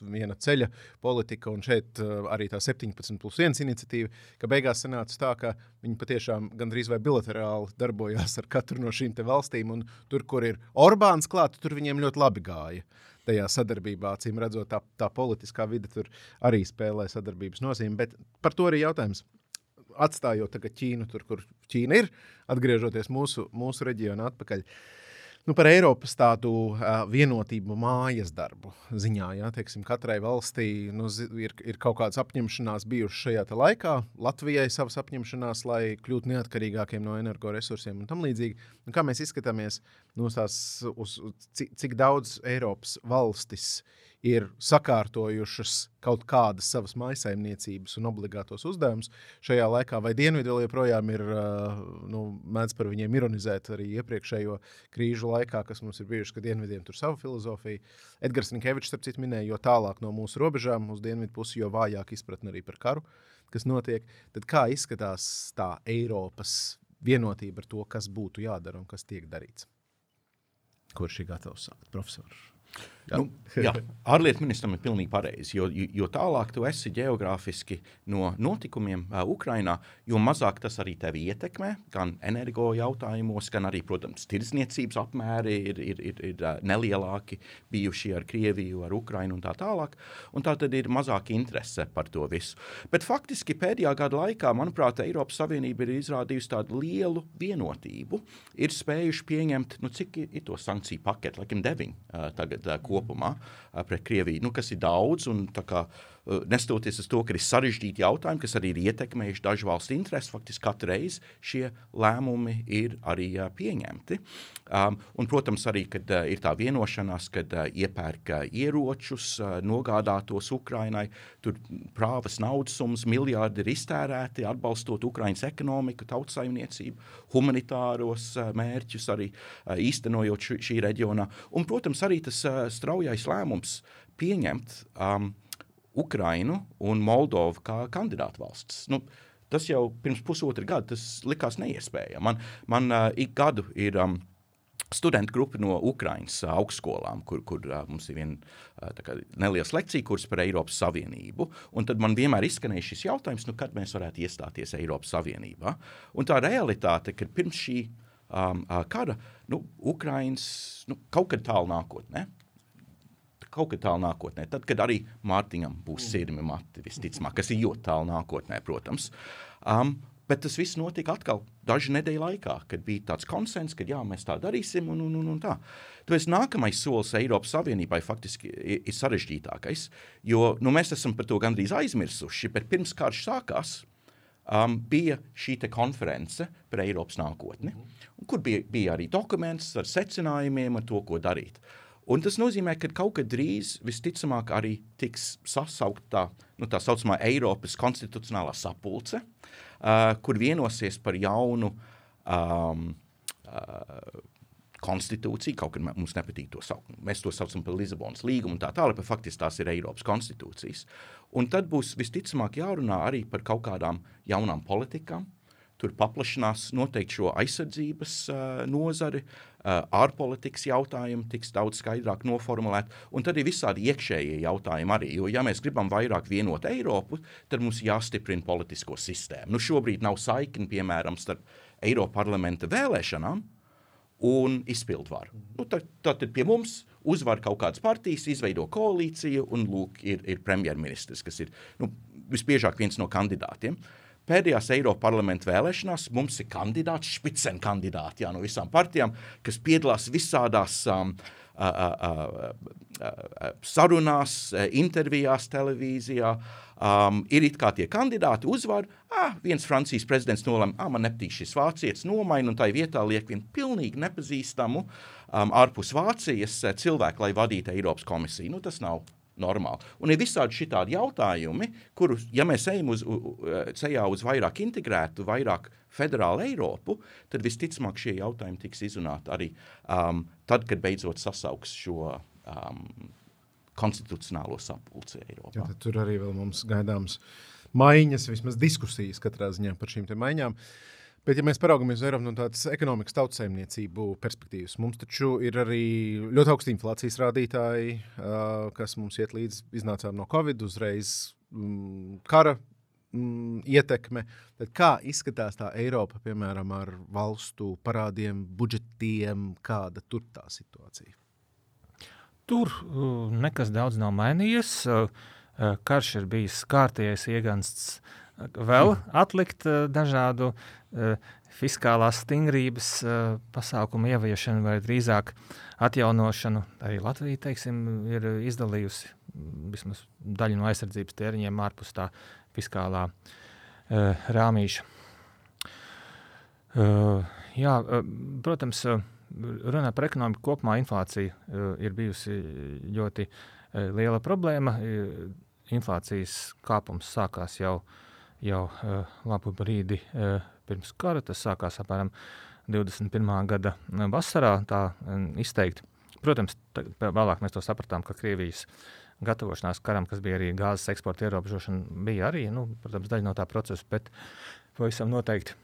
viena ceļa politika, un šeit eh, arī tā 17 plus 1 iniciatīva, ka beigās sanāca tā, ka viņi patiešām gandrīz vai bilaterāli darbojās ar katru no šīm valstīm, un tur, kur ir Orbāns klāt, tur viņiem ļoti labi gāja tajā sadarbībā. Cīm redzot, tā, tā politiskā vide tur arī spēlē sadarbības nozīmi. Bet par to arī jautājums atstājot Ķīnu tur, kur Ķīna ir, atgriežoties mūsu, mūsu reģionā atpakaļ. Nu, par Eiropas tādu uh, vienotību mājas darbu ziņā. Ja, teiksim, katrai valstī nu, ir, ir kaut kādas apņemšanās bijušas šajā laikā. Latvijai savas apņemšanās, lai kļūtu neatkarīgākiem no energoresursiem un tam līdzīgi. Nu, kā mēs izskatāmies nu, tās, uz, cik, cik daudz Eiropas valstis ir sakārtojušas kaut kādas savas maisaimniecības un obligātos uzdevumus šajā laikā, vai Dienvidu joprojām ir, nu, mēdz par viņiem ironizēt arī iepriekšējo krīžu laikā, kas mums ir bijuši, ka Dienvidiem tur savu filozofiju. Edgars Ninkevičs, starp citu, minēja, jo tālāk no mūsu robežām uz dienvidu pusi, jo vājāk izpratne arī par karu, kas notiek. Tad kā izskatās tā Eiropas vienotība ar to, kas būtu jādara un kas tiek darīts? Kurš ir gatavs sākt, profesors? Nu, jā, <laughs> ārlietu ministram ir pilnīgi pareizi. Jo, jo tālāk tu esi geogrāfiski no notikumiem uh, Ukrajinā, jo mazāk tas arī tevi ietekmē. Gan energo jautājumos, gan arī, protams, tirdzniecības apmēri ir, ir, ir, ir nelielāki bijuši ar Krieviju, ar Ukrajinu un tā tālāk. Un tā tad ir mazāk interese par to visu. Bet faktiski pēdējā gada laikā, manuprāt, Eiropas Savienība ir izrādījusi tādu lielu vienotību. Ir spējuši pieņemt, nu, cik ir to sankciju paketu, laikam deviņi uh, tagad uh, kopumā pret Krieviju, nu, kas ir daudz. Un, kā, Nestoties uz to, ka ir sarežģīti jautājumi, kas arī ir ietekmējuši dažu valstu intereses, faktiski katru reizi šie lēmumi ir arī uh, pieņemti. Um, un, protams, arī, kad uh, ir tā vienošanās, kad uh, iepērk uh, ieročus, uh, nogādātos Ukrainai, tur prāvas naudas summas, miljardi ir iztērēti, atbalstot Ukraiņas ekonomiku, tautsaimniecību, humanitāros uh, mērķus, arī uh, īstenojot š, šī reģionā. Un, protams, arī tas uh, straujais lēmums pieņemt um, Ukrainu un Moldovu kā kandidātu valsts. Nu, tas jau pirms pusotra gada likās neiespējami. Man, man uh, ik gadu ir. Um, studentu grupa no Ukraiņas augstskolām, kur, kur mums ir viena neliela lekcija kurs par Eiropas Savienību. Un tad man vienmēr izskanēja šis jautājums, nu, kad mēs varētu iestāties Eiropas Savienībā. Un tā realitāte, ka pirms šī um, kara nu, Ukraiņas nu, kaut kad tālu nākotnē kaut kad tālu nākotnē, tad, kad arī Mārtiņam būs sirmi mati, visticamāk, kas ir ļoti tālu nākotnē, protams. Um, Bet tas viss notika atkal dažu nedēļu laikā, kad bija tāds konsens, ka jā, mēs tā darīsim. Un, un, un, un tā. Tāpēc nākamais solis Eiropas Savienībai faktiski ir, sarežģītākais, jo nu, mēs esam par to gandrīz aizmirsuši. Bet pirms karš sākās, um, bija šī konference par Eiropas nākotni, kur bija, bija arī dokuments ar secinājumiem, ar to, ko darīt. Un tas nozīmē, ka kaut kad drīz visticamāk arī tiks sasaukt tā, nu, tā saucamā Eiropas konstitucionālā sapulce, uh, kur vienosies par jaunu um, uh, konstitūciju, kaut kā mums nepatīk to saukt. Mēs to saucam par Lisabonas līgumu un tā tālāk, bet faktiski tās ir Eiropas konstitūcijas. Un tad būs visticamāk jārunā arī par kaut kādām jaunām politikām, Tur paplašinās noteikti šo aizsardzības uh, nozari, uh, ārpolitikas jautājumi tiks daudz skaidrāk noformulēti, un tad ir visādi iekšējie jautājumi arī. Jo, ja mēs gribam vairāk vienot Eiropu, tad mums jāstiprina politisko sistēmu. Nu, šobrīd nav saikni, piemēram, starp Eiropas parlamenta vēlēšanām un izpildvaru. Nu, tad, tad pie mums uzvar kaut kādas partijas, izveido koalīciju, un lūk, ir, ir premjerministrs, kas ir nu, visbiežāk viens no kandidātiem. Uh, Pēdējās Eiropas parlamenta vēlēšanās mums ir kandidāts, spicen kandidāti jā, no visām partijām, kas piedalās visādās um, a, a, a, sarunās, intervijās, televīzijā. Um, ir it kā tie kandidāti uzvar, ah, viens Francijas prezidents nolēma, ah, man nepatīk šis vācietis, nomaina un tai vietā liek vienu pilnīgi nepazīstamu um, ārpus Vācijas cilvēku, lai vadītu Eiropas komisiju. Nu, tas nav normāli. Un ir visādi šitādi jautājumi, kurus, ja mēs ejam uz, ceļā uz vairāk integrētu, vairāk federālu Eiropu, tad visticamāk šie jautājumi tiks izrunāti arī um, tad, kad beidzot sasauks šo um, konstitucionālo sapulci Eiropā. Jā, tur arī vēl mums gaidāms maiņas, vismaz diskusijas katrā ziņā par šīm maiņām. Uh, Bet, ja mēs paraugāmies uz Eiropu no tādas ekonomikas tautsēmniecību perspektīvas, mums taču ir arī ļoti augsti inflācijas rādītāji, kas mums iet līdzi. Iznācām no Covid, uzreiz mm, kara mm, ietekme. Tad kā izskatās tā Eiropa, piemēram, ar valstu parādiem, budžetiem, kāda tur tā situācija? Tur nekas daudz nav mainījies. Karš ir bijis kārtējais iegansts vēl atlikt uh, dažādu uh, fiskālās stingrības uh, pasākumu ieviešanu vai drīzāk atjaunošanu. Arī Latvija teiksim, ir izdalījusi vismaz daļu no aizsardzības tēriņiem ārpus tā fiskālā uh, rāmīša. Uh, jā, uh, protams, uh, runājot par ekonomiku kopumā, inflācija uh, ir bijusi ļoti uh, liela problēma. Uh, inflācijas kāpums sākās jau, jau uh, labu brīdi uh, pirms kara. Tas sākās apmēram 21. gada vasarā, tā izteikti. Protams, vēlāk mēs to sapratām, ka Krievijas gatavošanās karam, kas bija arī gāzes eksporta ierobežošana, bija arī nu, protams, daļa no tā procesa, bet pavisam noteikti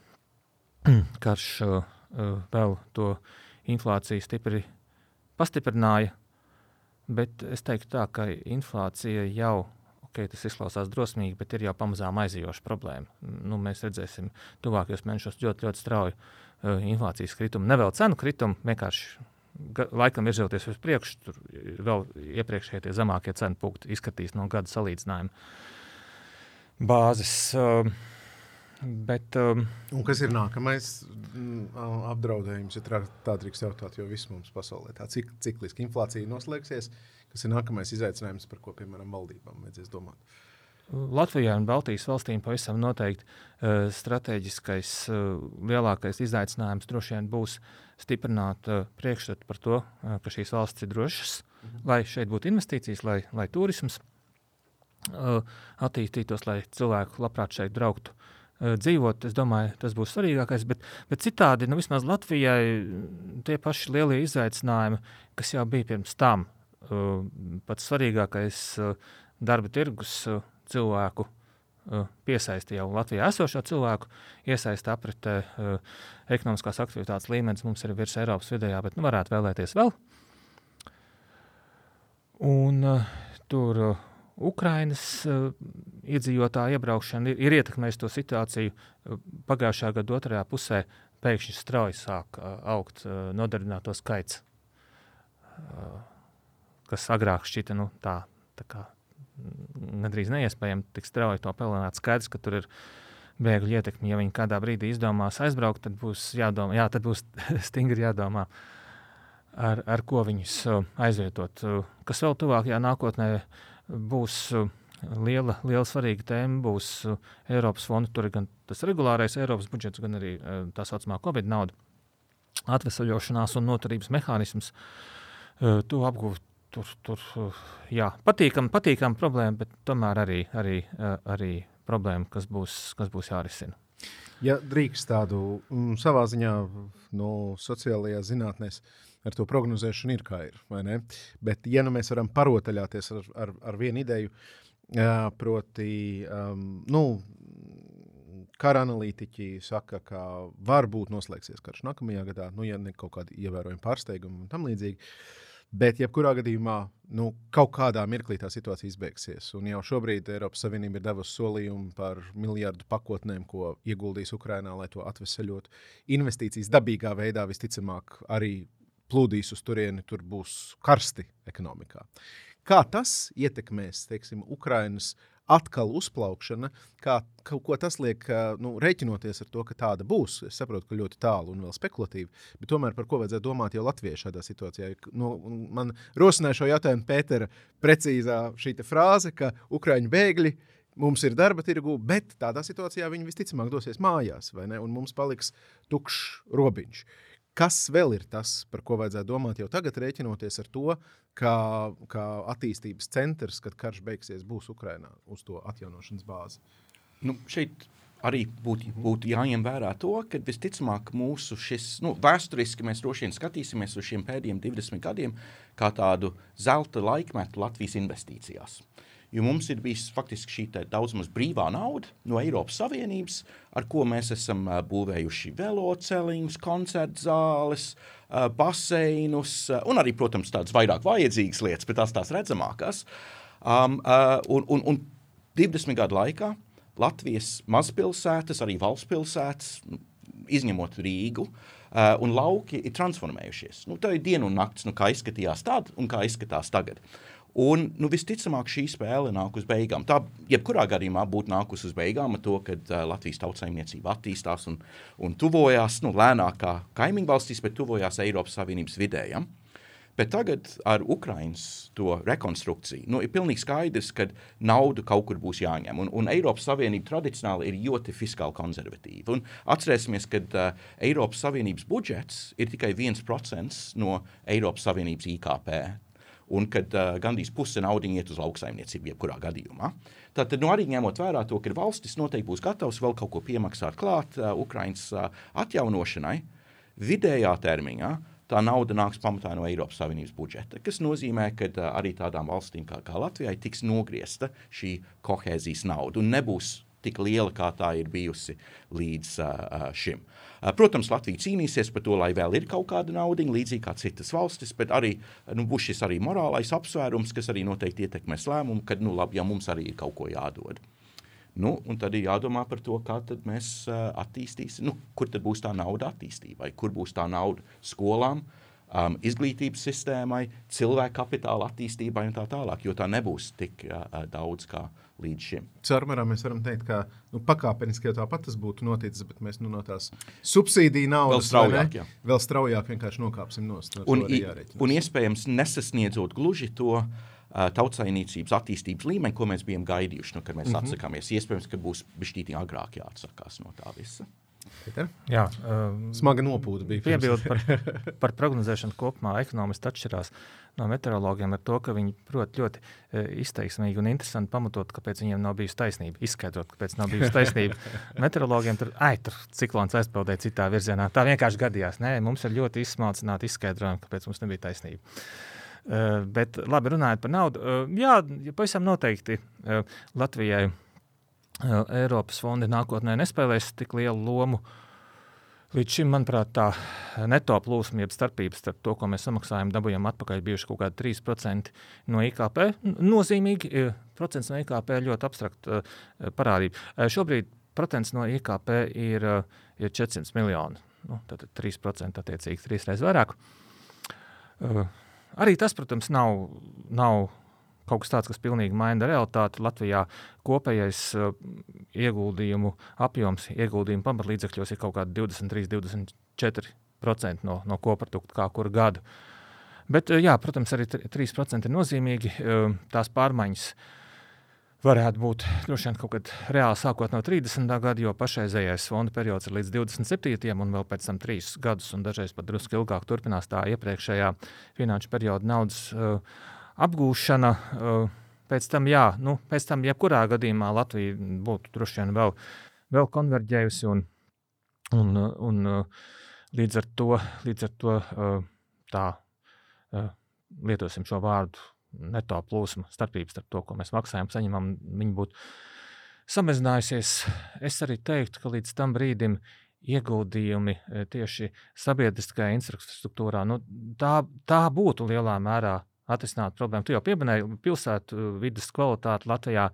<clears throat> karš uh, vēl to inflāciju stipri pastiprināja. Bet es teiktu, tā, ka inflācija jau okay, tas izklausās drosmīgi, bet ir jau pamazām aizījoša problēma. Nu, mēs redzēsim, tuvākajos mēnešos ļoti, ļoti strauju uh, inflācijas kritumu. Ne vēl cenu kritumu, vienkārši laikam virzoties uz priekšu, tur vēl iepriekšējie zemākie cenu punkti izskatīs no gada salīdzinājuma bāzes. Uh, Bet, um, Un kas ir nākamais mm, apdraudējums, ja tā, drīkst jautāt, jo viss mums pasaulē tā cik, cikliski inflācija noslēgsies, kas ir nākamais izaicinājums, par ko, piemēram, valdībām vajadzēs domāt? Latvijai un Baltijas valstīm pavisam noteikti uh, strateģiskais, uh, lielākais izaicinājums droši vien būs stiprināt uh, priekšstatu par to, uh, ka šīs valstis ir drošas, mhm. lai šeit būtu investīcijas, lai, lai turisms uh, attīstītos, lai cilvēku labprāt šeit brauktu dzīvot. Es domāju, tas būs svarīgākais. Bet, bet citādi, nu, vismaz Latvijai, tie paši lielie izaicinājumi, kas jau bija pirms tam, pats svarīgākais darba tirgus cilvēku piesaista jau Latvijā esošo cilvēku, iesaista apritē ekonomiskās aktivitātes līmenis mums ir virs Eiropas vidējā, bet nu, varētu vēlēties vēl. Un tur Ukrainas iedzīvotāju iebraukšana ir, ir ietekmējusi to situāciju. Pagājušā gada otrajā pusē pēkšņi strauji sāk augt nodarbināto skaits, kas agrāk šķita nu, tā, tā kā gandrīz neiespējami tik strauji to pelnīt. Skaidrs, ka tur ir bēgļu ietekme. Ja viņi kādā brīdī izdomās aizbraukt, tad būs, jādomā, jā, tad būs <laughs> stingri jādomā, ar, ar ko viņus uh, aizvietot. Uh, kas vēl tuvākajā nākotnē būs uh, liela, liela svarīga tēma. Būs Eiropas fonda, tur ir gan tas regulārais Eiropas budžets, gan arī tā saucamā Covid nauda, atvesaļošanās un noturības mehānisms. To apgūt tur, tur jā, patīkam, patīkam problēma, bet tomēr arī, arī, arī problēma, kas būs, kas būs jārisina. Ja drīkst tādu mm, savā ziņā no sociālajā zinātnē, ar to prognozēšanu ir kā ir. Bet, ja nu mēs varam parotaļāties ar, ar, ar vienu ideju, proti, um, nu, kara analītiķi saka, ka varbūt noslēgsies karš nākamajā gadā, nu, ja ne kaut kādi ievērojami pārsteigumi un tam līdzīgi. Bet, jebkurā gadījumā, nu, kaut kādā mirklī tā situācija izbeigsies. Un jau šobrīd Eiropas Savienība ir devusi solījumu par miljardu pakotnēm, ko ieguldīs Ukrajinā, lai to atvesaļotu. Investīcijas dabīgā veidā visticamāk arī plūdīs uz turieni, tur būs karsti ekonomikā. Kā tas ietekmēs, teiksim, Ukrainas atkal uzplaukšana, kā, ko tas liek, nu, rēķinoties ar to, ka tāda būs. Es saprotu, ka ļoti tālu un vēl spekulatīvi, bet tomēr par ko vajadzētu domāt jau Latvijai šādā situācijā. Nu, man rosināja šo jautājumu Pētera precīzā šī frāze, ka Ukraiņu bēgļi mums ir darba tirgu, bet tādā situācijā viņi visticamāk dosies mājās, vai ne? Un mums paliks tukšs robiņš. Uh, Kas vēl ir tas, par ko vajadzētu domāt jau tagad, rēķinoties ar to, ka, ka attīstības centrs, kad karš beigsies, būs Ukrajinā uz to atjaunošanas bāzi? Nu, šeit arī būtu būt jāņem vērā to, ka visticamāk mūsu šis, nu, vēsturiski mēs droši vien skatīsimies uz šiem pēdējiem 20 gadiem kā tādu zelta laikmetu Latvijas investīcijās. Jo mums ir bijis faktiski šī daudzums brīvā nauda no Eiropas Savienības, ar ko mēs esam uh, būvējuši veloceliņus, koncertu zāles, uh, baseinus uh, un arī, protams, tādas vairāk vajadzīgas lietas, bet tās tās redzamākās. Um, uh, un, un, un 20 gadu laikā Latvijas mazpilsētas, arī valsts pilsētas, izņemot Rīgu, uh, un lauki ir transformējušies. Nu, tā ir diena un naktis, nu, kā izskatījās tad un kā izskatās tagad. Un, nu, visticamāk, šī spēle nāk uz beigām. Tā, jebkurā gadījumā, būtu nākusi uz beigām ar to, ka uh, Latvijas tautsājumniecība attīstās un, un tuvojās nu, lēnāk kā kaimiņu valstīs, bet tuvojās Eiropas Savienības vidējam. Bet tagad ar Ukraiņas rekonstrukciju nu, ir pilnīgi skaidrs, ka nauda kaut kur būs jāņem. Un, un Eiropas Savienība tradicionāli ir ļoti fiskāli konservatīva. Un atcerēsimies, ka uh, Eiropas Savienības budžets ir tikai 1% no Eiropas Savienības IKP. Un kad uh, gandrīz puse naudas iet uz lauksaimniecību, jebkurā gadījumā. Tātad, nu, arī ņemot vērā to, ka valstis noteikti būs gatavs vēl kaut ko piemaksāt klāt uh, Ukraiņas uh, atjaunošanai, vidējā termiņā tā nauda nāks pamatā no Eiropas Savienības budžeta, kas nozīmē, ka uh, arī tādām valstīm kā, kā Latvijai tiks nogriezta šī kohēzijas nauda un nebūs tik liela, kā tā ir bijusi līdz uh, šim. Uh, protams, Latvija cīnīsies par to, lai vēl ir kaut kāda nauda, līdzīgi kā citas valstis, bet arī nu, būs šis arī morālais apsvērums, kas arī noteikti ietekmēs lēmumu, ka, nu, labi, ja mums arī ir kaut ko jādod. Nu, un tad ir jādomā par to, kā mēs uh, attīstīsim, nu, kur tad būs tā nauda attīstībai, kur būs tā nauda skolām, um, izglītības sistēmai, cilvēku kapitāla attīstībai un tā tālāk, jo tā nebūs tik uh, daudz kā līdz šim. Cermērā mēs varam teikt, ka nu, pakāpeniski jau tāpat tas būtu noticis, bet mēs nu, no tās subsīdiju naudas vēl straujāk, ne, vēl straujāk vienkārši nokāpsim no stūra. Un, un iespējams nesasniedzot gluži to uh, tautsainīcības attīstības līmeni, ko mēs bijām gaidījuši, nu, kad mēs mm -hmm. atsakāmies. Iespējams, ka būs bijis agrāk jāatsakās no tā visa. Peter? Jā, um, smaga nopūta bija. Piebildu par, par prognozēšanu kopumā. Ekonomisti atšķirās no meteorologiem ar to, ka viņi prot ļoti e, izteiksmīgi un interesanti pamatot, kāpēc viņiem nav bijusi taisnība. Izskaidrot, kāpēc nav bijusi taisnība. <laughs> Meteorologiem tur, ai, tur ciklons aizpeldēja citā virzienā. Tā vienkārši gadījās. Nē, mums ir ļoti izsmalcināti izskaidrojumi, kāpēc mums nebija taisnība. Uh, bet, labi, runājot par naudu, uh, jā, pavisam noteikti uh, Latvijai Eiropas fondi nākotnē nespēlēs tik lielu lomu. Līdz šim, manuprāt, tā neto plūsma, jeb starpības starp to, ko mēs samaksājam, dabūjām atpakaļ, bijuši kaut kādi 3% no IKP. Nozīmīgi, procents no IKP ir ļoti abstrakta parādība. Šobrīd procents no IKP ir, ir 400 miljoni. Nu, tad 3% attiecīgi trīs reizes vairāk. Arī tas, protams, nav, nav kaut kas tāds, kas pilnīgi maina realitāti. Latvijā kopējais uh, ieguldījumu apjoms, ieguldījumu pamatlīdzekļos ir kaut kādi 23, 24% no, no koprodukta kā kuru gadu. Bet, uh, jā, protams, arī 3% ir nozīmīgi. Uh, tās pārmaiņas varētu būt droši vien kaut kad reāli sākot no 30. gada, jo pašreizējais fonda periods ir līdz 27. un vēl pēc tam 3 gadus, un dažreiz pat drusku ilgāk turpinās tā iepriekšējā finanšu perioda naudas uh, apgūšana. Uh, pēc tam, jā, nu, pēc tam, jebkurā gadījumā Latvija būtu droši vien vēl, vēl konverģējusi un, un, un uh, līdz ar to, līdz ar to uh, tā lietosim šo vārdu neto plūsma, starpības starp to, ko mēs maksājam, saņemam, viņi būtu samazinājusies. Es arī teiktu, ka līdz tam brīdim ieguldījumi tieši sabiedriskajā infrastruktūrā, nu, tā, tā būtu lielā mērā atrisināt problēmu. Tu jau pieminēji pilsētu e, vidas kvalitāti Latvijā.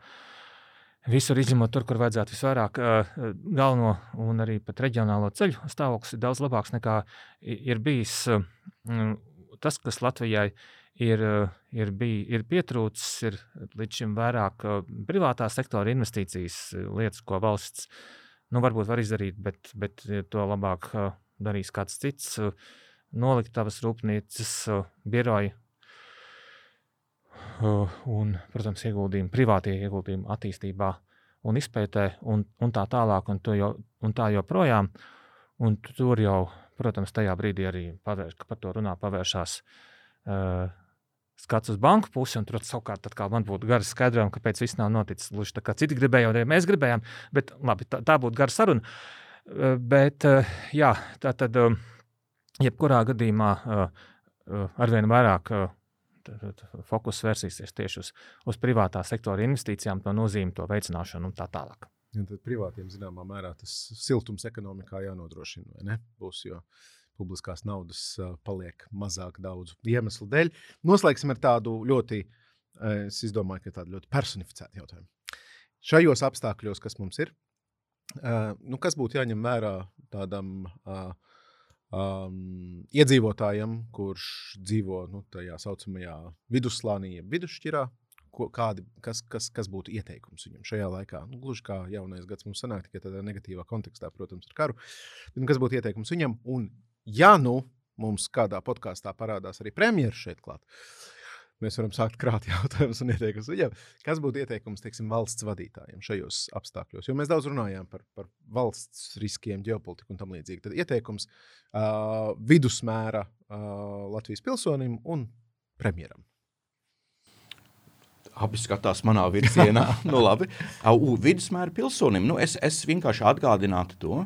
Visur izņemot tur, kur vajadzētu visvairāk, uh, galveno un arī pat reģionālo ceļu stāvoklis ir daudz labāks nekā ir bijis. Uh, tas, kas Latvijai ir, eh, ir, bij, ir pietrūcis ir līdz šim vairāk eh, privātā sektora investīcijas, eh, lietas, ko valsts nu, varbūt var izdarīt, bet, bet to labāk darīs kāds cits. Noliktavas rūpnīcas biroji un, protams, ieguldījumi, privātie ieguldījumi attīstībā un izpētē un, un tā tālāk un, jo, un tā joprojām. Un tur jau, protams, tajā brīdī arī pavērš, par to runā, pavēršās uh, skats uz banku pusi, un tur savukārt man būtu gara skaidrojuma, kāpēc viss nav noticis gluži tā, kā citi gribēja, un arī mēs gribējām. Bet labi, tā, tā būtu gara saruna. Eh, bet eh, jā, tā tad eh, jebkurā gadījumā arvien vairāk fokus vērsīsies tieši uz, uz privātā sektora investīcijām, to nozīmi, to veicināšanu un tā tālāk. Ja tad privātiem zināmā mērā tas siltums ekonomikā jānodrošina, vai ne? Būs, jo publiskās naudas paliek mazāk daudzu iemeslu dēļ. Noslēgsim ar tādu ļoti, es domāju, ka tādu ļoti personificētu jautājumu. Šajos apstākļos, kas mums ir, nu, kas būtu jāņem vērā tādam um, iedzīvotājam, kurš dzīvo nu, tajā saucamajā vidusslānī, jeb vidusšķirā, ko, kādi, kas, kas, kas būtu ieteikums viņam šajā laikā. Nu, gluži kā jaunais gads mums sanāk, tikai tādā negatīvā kontekstā, protams, ar karu. Bet, nu, kas būtu ieteikums viņam? Un, ja nu mums kādā podkāstā parādās arī premjerministrs šeit klāt, mēs varam sākt krāt <laughs> jautājumus un ieteikumus viņam. Kas būtu ieteikums teiksim, valsts vadītājiem šajos apstākļos? Jo mēs daudz runājām par, par valsts riskiem, ģeopolitiku un tam līdzīgi. Tad ieteikums uh, vidusmēra uh, Latvijas pilsonim un premjeram abi skatās manā virzienā. <laughs> nu, labi. U, vidusmēra pilsonim. Nu, es, es vienkārši atgādinātu to,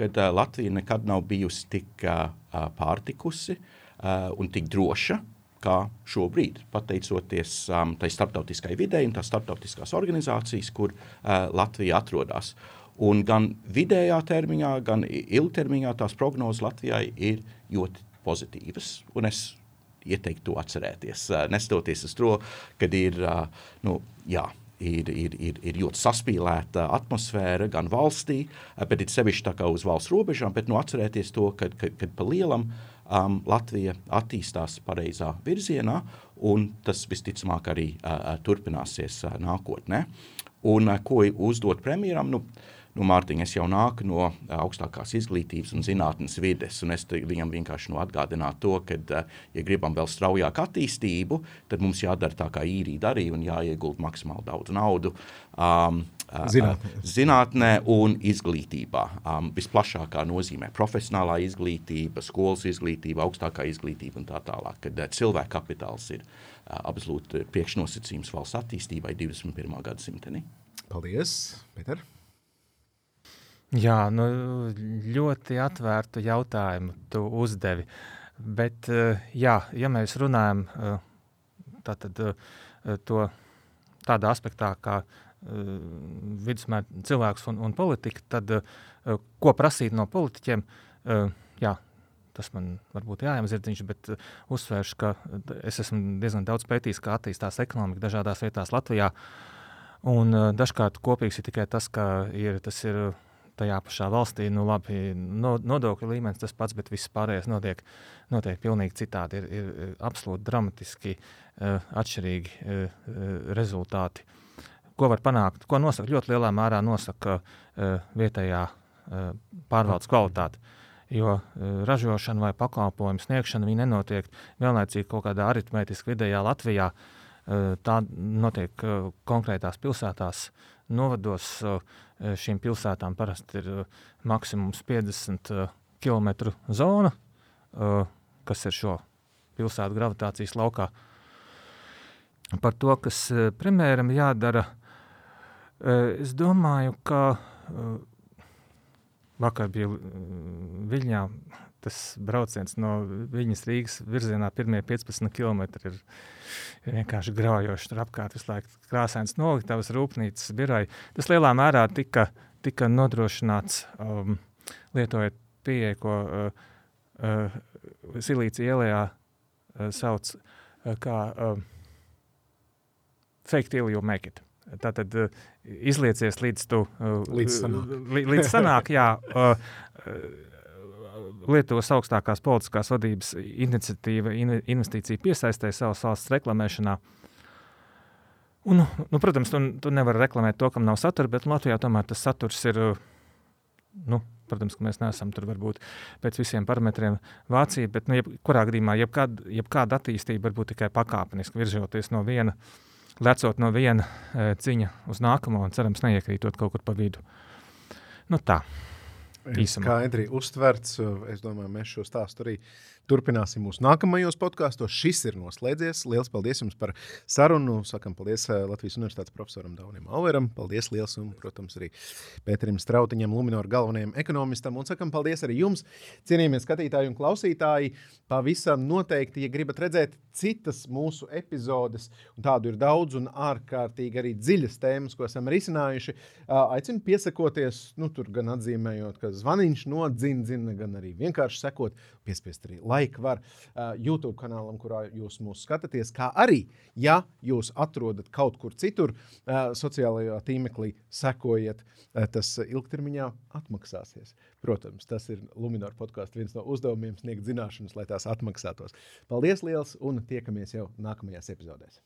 ka uh, Latvija nekad nav bijusi tik uh, pārtikusi uh, un tik droša. Kā šobrīd, pateicoties um, tai starptautiskai videi un tās starptautiskās organizācijas, kur uh, Latvija atrodas. Un gan vidējā termiņā, gan ilgtermiņā tās prognozes Latvijai ir ļoti pozitīvas. Un es ieteikt to atcerēties. Nestoties uz to, kad ir, nu, jā, ir, ir, ir, ir ļoti saspīlēta atmosfēra gan valstī, bet ir sevišķi tā kā uz valsts robežām, bet nu, atcerēties to, ka, ka, kad pa lielam um, Latvija attīstās pareizā virzienā, un tas visticamāk arī uh, turpināsies uh, nākotnē. Un uh, ko uzdot premjeram? Nu, uh, nu, Mārtiņ, es jau nāku no augstākās izglītības un zinātnes vides, un es viņam vienkārši nu, atgādinātu to, ka, ja gribam vēl straujāku attīstību, tad mums jādara tā, kā īrija darīja, un jāiegulda maksimāli daudz naudu. Um, Zinātnē. Zinātnē un izglītībā. Um, visplašākā nozīmē profesionālā izglītība, skolas izglītība, augstākā izglītība un tā tālāk. Kad uh, cilvēka kapitāls ir uh, absolūti priekšnosacījums valsts attīstībai 21. gadsimtenī. Paldies, Pēter! Jā, nu, ļoti atvērtu jautājumu tu uzdevi. Bet, eh, jā, ja mēs runājam eh, tātad, eh, to tādā aspektā, kā vidusmēr cilvēks un, un politika, tad ko prasīt no politiķiem? Jā, tas man varbūt jāiemzirdziņš, bet uzsvēršu, ka es esmu diezgan daudz pētījis, kā attīstās ekonomika dažādās vietās Latvijā. Un dažkārt kopīgs ir tikai tas, ka ir, tas ir tajā pašā valstī, nu, labi, no, nodokļu līmenis tas pats, bet viss pārējais notiek, notiek pilnīgi citādi. Ir, ir absolūti dramatiski uh, atšķirīgi uh, rezultāti. Ko var panākt? Ko nosaka? Ļoti lielā mērā nosaka uh, vietējā uh, pārvaldes kvalitāte. Jo uh, ražošana vai pakalpojumu sniegšana nenotiek vienlaicīgi kaut kādā aritmētiski vidējā Latvijā. Uh, tā notiek uh, konkrētās pilsētās, novados. Uh, Eh, šīm pilsētām parasti ir eh, maksimums 50 km zona, eh, kas ir šo pilsētu gravitācijas laukā. Par to, kas premjeram jādara, es domāju, ka vakar bija Viļņā tas brauciens no viņas Rīgas virzienā, pirmie 15 km ir, vienkārši graujoši. Tur apkārt visu laiku krāsains noliktavas, rūpnīcas, biroji. Tas lielā mērā tika, tika nodrošināts um, lietojot pieeja, ko uh, uh, Silīcija ielējā uh, sauc uh, kā uh, fake till you make it. Tātad uh, izliecies līdz tu uh, līdz sanāk. līdz sanāk jā, uh, <laughs> uh, Lietuvas augstākās politiskās vadības iniciatīva investīcija piesaistē savas valsts reklamēšanā. Un, nu, protams, tu, tu nevari reklamēt to, kam nav satura, bet Latvijā tomēr tas saturs ir. Nu, protams, ka mēs neesam tur varbūt pēc visiem parametriem Vācija, bet nu, jebkurā gadījumā jebkāda, jebkāda attīstība var būt tikai pakāpeniski virzoties no viena, lecot no viena e, ciņa uz nākamo un cerams neiekrītot kaut kur pa vidu. Nu tā. Skaidri uztverts. Es domāju, mēs šo stāstu arī turpināsim mūsu nākamajos podkāstos. Šis ir noslēdzies. Lielas paldies jums par sarunu. Sakam paldies eh, Latvijas Universitātes profesoram Daunim Aueram. Paldies liels un, protams, arī Pēterim Strautiņam, Luminoru galvenajam ekonomistam. Un sakam paldies arī jums, cienījamie skatītāji un klausītāji. Pavisam noteikti, ja gribat redzēt citas mūsu epizodes, un tādu ir daudz un ārkārtīgi arī dziļas tēmas, ko esam risinājuši, aicinu piesakoties, nu, tur gan atzīmējot, ka zvaniņš nodzina, zina, gan arī vienkārši sekot, piespiest arī laiku var uh, YouTube kanālam, kurā jūs mūs skatāties. Kā arī, ja jūs atrodat kaut kur citur, uh, sociālajā tīmeklī, sekojiet, uh, tas ilgtermiņā atmaksāsies. Protams, tas ir Lunčija podkāstu viens no uzdevumiem, sniegt zināšanas, lai tās atmaksātos. Paldies liels un tiekamies jau nākamajās epizodēs.